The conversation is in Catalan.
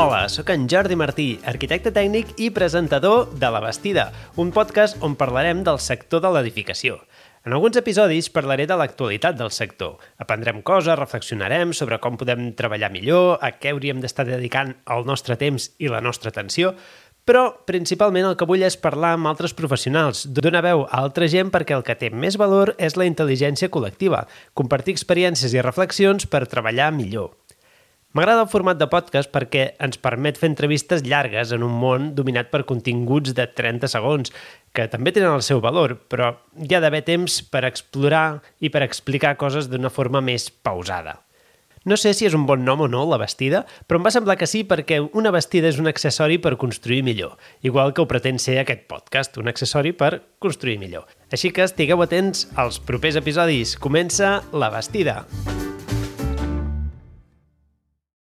Hola, sóc en Jordi Martí, arquitecte tècnic i presentador de La Bastida, un podcast on parlarem del sector de l'edificació. En alguns episodis parlaré de l'actualitat del sector. Aprendrem coses, reflexionarem sobre com podem treballar millor, a què hauríem d'estar dedicant el nostre temps i la nostra atenció, però principalment el que vull és parlar amb altres professionals, donar veu a altra gent perquè el que té més valor és la intel·ligència col·lectiva, compartir experiències i reflexions per treballar millor. M'agrada el format de podcast perquè ens permet fer entrevistes llargues en un món dominat per continguts de 30 segons, que també tenen el seu valor, però hi ha d'haver temps per explorar i per explicar coses d'una forma més pausada. No sé si és un bon nom o no, la vestida, però em va semblar que sí perquè una vestida és un accessori per construir millor, igual que ho pretén ser aquest podcast, un accessori per construir millor. Així que estigueu atents als propers episodis. Comença la vestida.